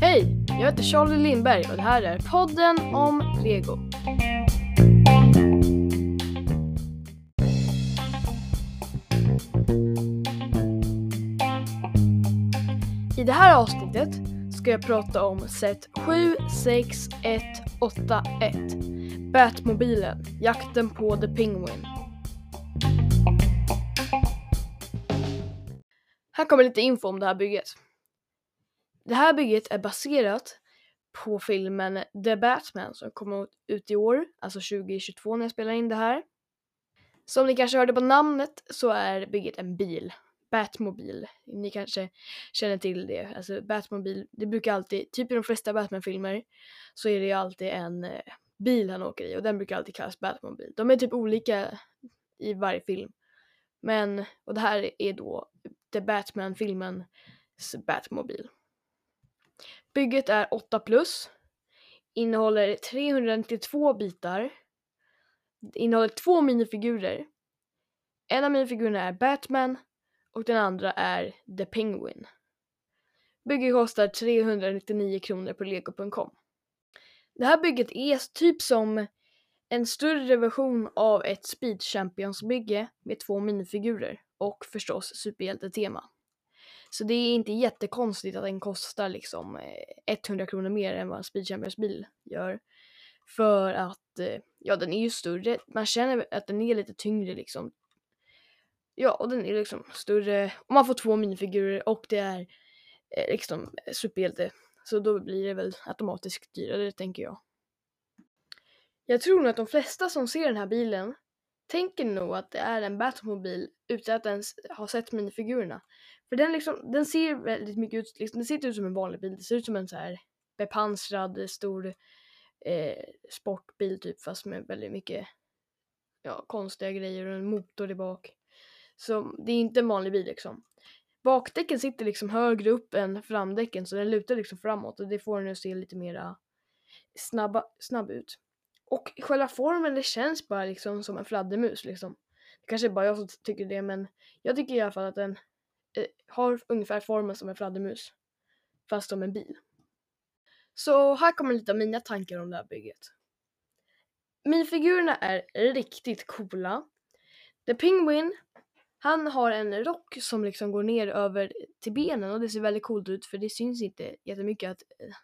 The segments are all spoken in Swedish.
Hej! Jag heter Charlie Lindberg och det här är podden om Lego. I det här avsnittet ska jag prata om set 76181 Batmobilen, jakten på The Penguin. Här kommer lite info om det här bygget. Det här bygget är baserat på filmen The Batman som kommer ut i år, alltså 2022 när jag spelar in det här. Som ni kanske hörde på namnet så är bygget en bil. Batmobil. Ni kanske känner till det. Alltså Batmobil, det brukar alltid, typ i de flesta Batman-filmer så är det ju alltid en eh, bil han åker i och den brukar alltid kallas Batmobil. De är typ olika i varje film. Men, och det här är då efter Batman-filmens Batmobil. Bygget är 8 plus. Innehåller 392 bitar. Innehåller två minifigurer. En av minifigurerna är Batman och den andra är The Penguin. Bygget kostar 399 kronor på lego.com. Det här bygget är typ som en större version av ett Speed Champions bygge med två minifigurer och förstås superhjältetema. Så det är inte jättekonstigt att den kostar liksom eh, 100 kronor mer än vad en Speed Champions bil gör. För att, eh, ja den är ju större, man känner att den är lite tyngre liksom. Ja, och den är liksom större och man får två minifigurer och det är eh, liksom superhjälte. Så då blir det väl automatiskt dyrare tänker jag. Jag tror nog att de flesta som ser den här bilen tänker nog att det är en Batmobil utan att ens ha sett minifigurerna. För den liksom, den ser väldigt mycket ut, liksom, den ser inte ut som en vanlig bil, det ser ut som en så här bepansrad stor eh, sportbil typ fast med väldigt mycket ja, konstiga grejer och en motor i bak. Så det är inte en vanlig bil liksom. Bakdäcken sitter liksom högre upp än framdäcken så den lutar liksom framåt och det får den att se lite mera snabba, snabb ut. Och själva formen det känns bara liksom som en fladdermus liksom. Det kanske är bara jag som tycker det men jag tycker i alla fall att den eh, har ungefär formen som en fladdermus. Fast som en bil. Så här kommer lite av mina tankar om det här bygget. Minifigurerna är riktigt coola. The Penguin, han har en rock som liksom går ner över till benen och det ser väldigt coolt ut för det syns inte jättemycket att eh,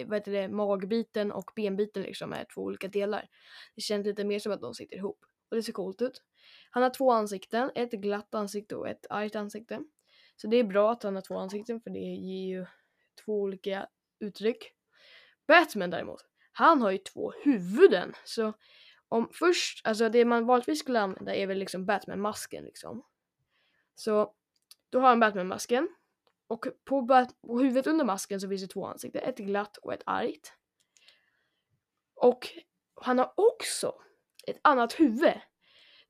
Eh, vad heter det, magbiten och benbiten liksom är två olika delar. Det känns lite mer som att de sitter ihop och det ser coolt ut. Han har två ansikten, ett glatt ansikte och ett argt ansikte. Så det är bra att han har två ansikten för det ger ju två olika uttryck. Batman däremot, han har ju två huvuden. Så om först, alltså det man vanligtvis skulle använda är väl liksom Batman-masken liksom. Så då har han Batman-masken och på, på huvudet under masken så finns det två ansikten, ett glatt och ett argt. Och han har också ett annat huvud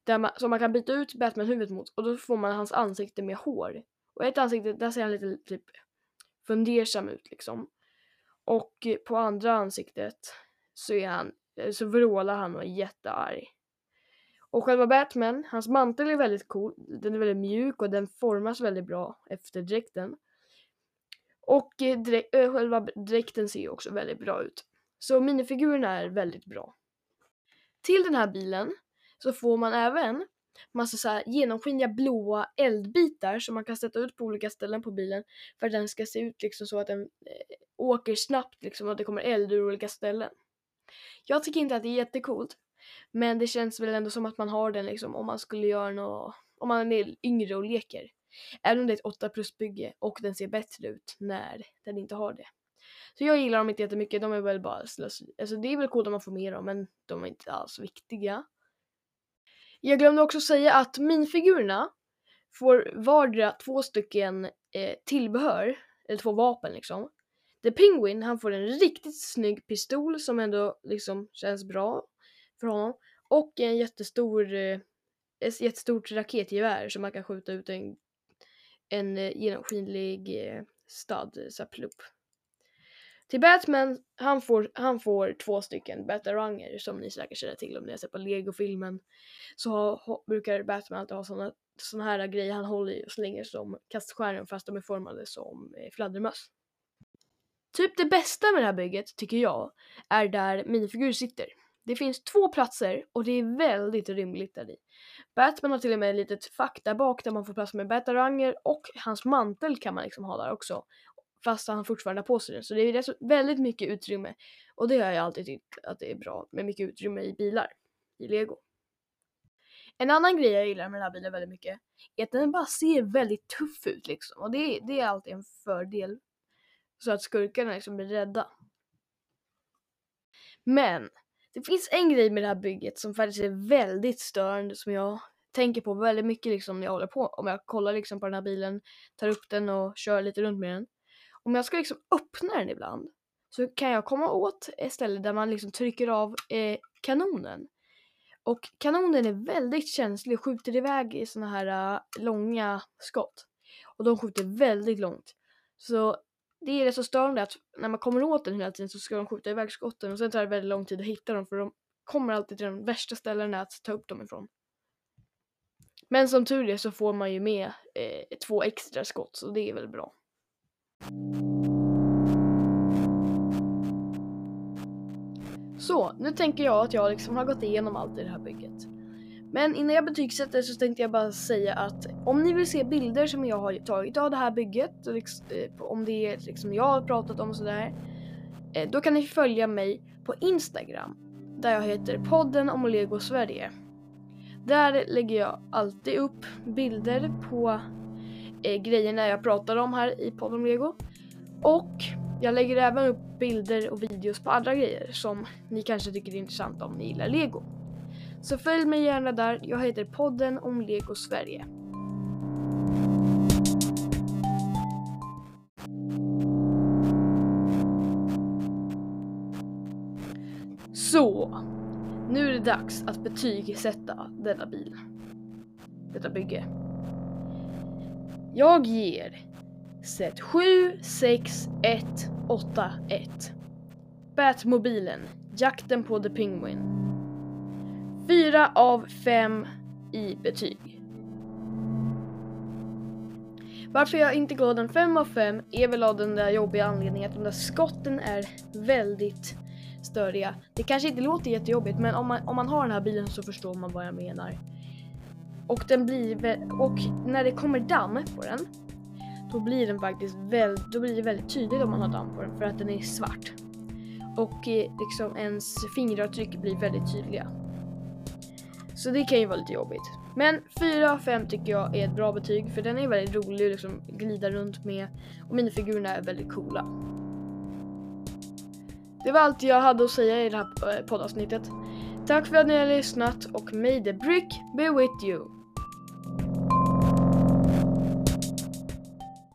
där man, som man kan byta ut Batman-huvudet mot och då får man hans ansikte med hår. Och ett ansikte, där ser han lite typ fundersam ut liksom. Och på andra ansiktet så är han, så vrålar han och är jättearg. Och själva Batman, hans mantel är väldigt cool, den är väldigt mjuk och den formas väldigt bra efter dräkten. Och direk eh, själva dräkten ser ju också väldigt bra ut. Så minifigurerna är väldigt bra. Till den här bilen så får man även massa så här genomskinliga blåa eldbitar som man kan sätta ut på olika ställen på bilen för att den ska se ut liksom så att den eh, åker snabbt liksom och att det kommer eld ur olika ställen. Jag tycker inte att det är jättecoolt men det känns väl ändå som att man har den liksom om man skulle göra något, om man är yngre och leker. Även om det är ett 8 plus bygge och den ser bättre ut när den inte har det. Så jag gillar dem inte jättemycket, de är väl bara slöseri. Alltså det är väl coolt om man får med dem men de är inte alls viktiga. Jag glömde också säga att minfigurerna får vardera två stycken eh, tillbehör, eller två vapen liksom. The Penguin, han får en riktigt snygg pistol som ändå liksom känns bra för honom. Och en jättestor, eh, ett jättestort raketgevär som man kan skjuta ut en en eh, genomskinlig eh, stad, eh, så plupp. Till Batman, han får, han får två stycken bataranger som ni säkert känner till om ni har sett på Lego-filmen. Så ha, ha, brukar Batman alltid ha sådana såna här grejer han håller i och slänger som kaststjärnor fast de är formade som eh, fladdermöss. Typ det bästa med det här bygget tycker jag är där minifigurer sitter. Det finns två platser och det är väldigt rymligt där i. Batman har till och med ett litet fack där bak där man får plats med bataranger och hans mantel kan man liksom ha där också. Fast han fortfarande har på sig den. Så det är väldigt mycket utrymme. Och det har jag alltid tyckt att det är bra med mycket utrymme i bilar. I lego. En annan grej jag gillar med den här bilen väldigt mycket är att den bara ser väldigt tuff ut liksom. Och det, det är alltid en fördel. Så att skurkarna liksom blir rädda. Men det finns en grej med det här bygget som faktiskt är väldigt störande som jag tänker på väldigt mycket liksom när jag håller på. Om jag kollar liksom på den här bilen, tar upp den och kör lite runt med den. Om jag ska liksom öppna den ibland så kan jag komma åt ett ställe där man liksom trycker av eh, kanonen. Och kanonen är väldigt känslig och skjuter iväg i såna här uh, långa skott. Och de skjuter väldigt långt. Så det är rätt så störande att när man kommer åt den hela tiden så ska de skjuta iväg skotten och sen tar det väldigt lång tid att hitta dem för de kommer alltid till de värsta ställena att ta upp dem ifrån. Men som tur är så får man ju med eh, två extra skott så det är väl bra. Så, nu tänker jag att jag liksom har gått igenom allt i det här bygget. Men innan jag betygsätter så tänkte jag bara säga att om ni vill se bilder som jag har tagit av det här bygget, eh, om det är liksom jag har pratat om sådär, eh, då kan ni följa mig på Instagram där jag heter podden om Lego Sverige. Där lägger jag alltid upp bilder på eh, grejerna jag pratar om här i podden om Lego. Och jag lägger även upp bilder och videos på andra grejer som ni kanske tycker är intressant om ni gillar Lego. Så följ mig gärna där. Jag heter podden om Lego Sverige. Så, nu är det dags att betygsätta denna bil. Detta bygge. Jag ger set 7, 6, 1, 8, 1. Batmobilen, jakten på The Penguin. 4 av 5 i betyg. Varför jag inte gav den 5 av 5 är väl av den där jobbiga anledningen att de där skotten är väldigt störiga. Det kanske inte låter jättejobbigt men om man, om man har den här bilen så förstår man vad jag menar. Och den blir och när det kommer damm på den då blir den faktiskt väldigt, då blir det väldigt tydligt om man har damm på den för att den är svart. Och eh, liksom ens fingeravtryck blir väldigt tydliga. Så det kan ju vara lite jobbigt. Men 4 av 5 tycker jag är ett bra betyg för den är väldigt rolig att liksom glida runt med och minifigurerna är väldigt coola. Det var allt jag hade att säga i det här eh, poddavsnittet. Tack för att ni har lyssnat och may the brick be with you.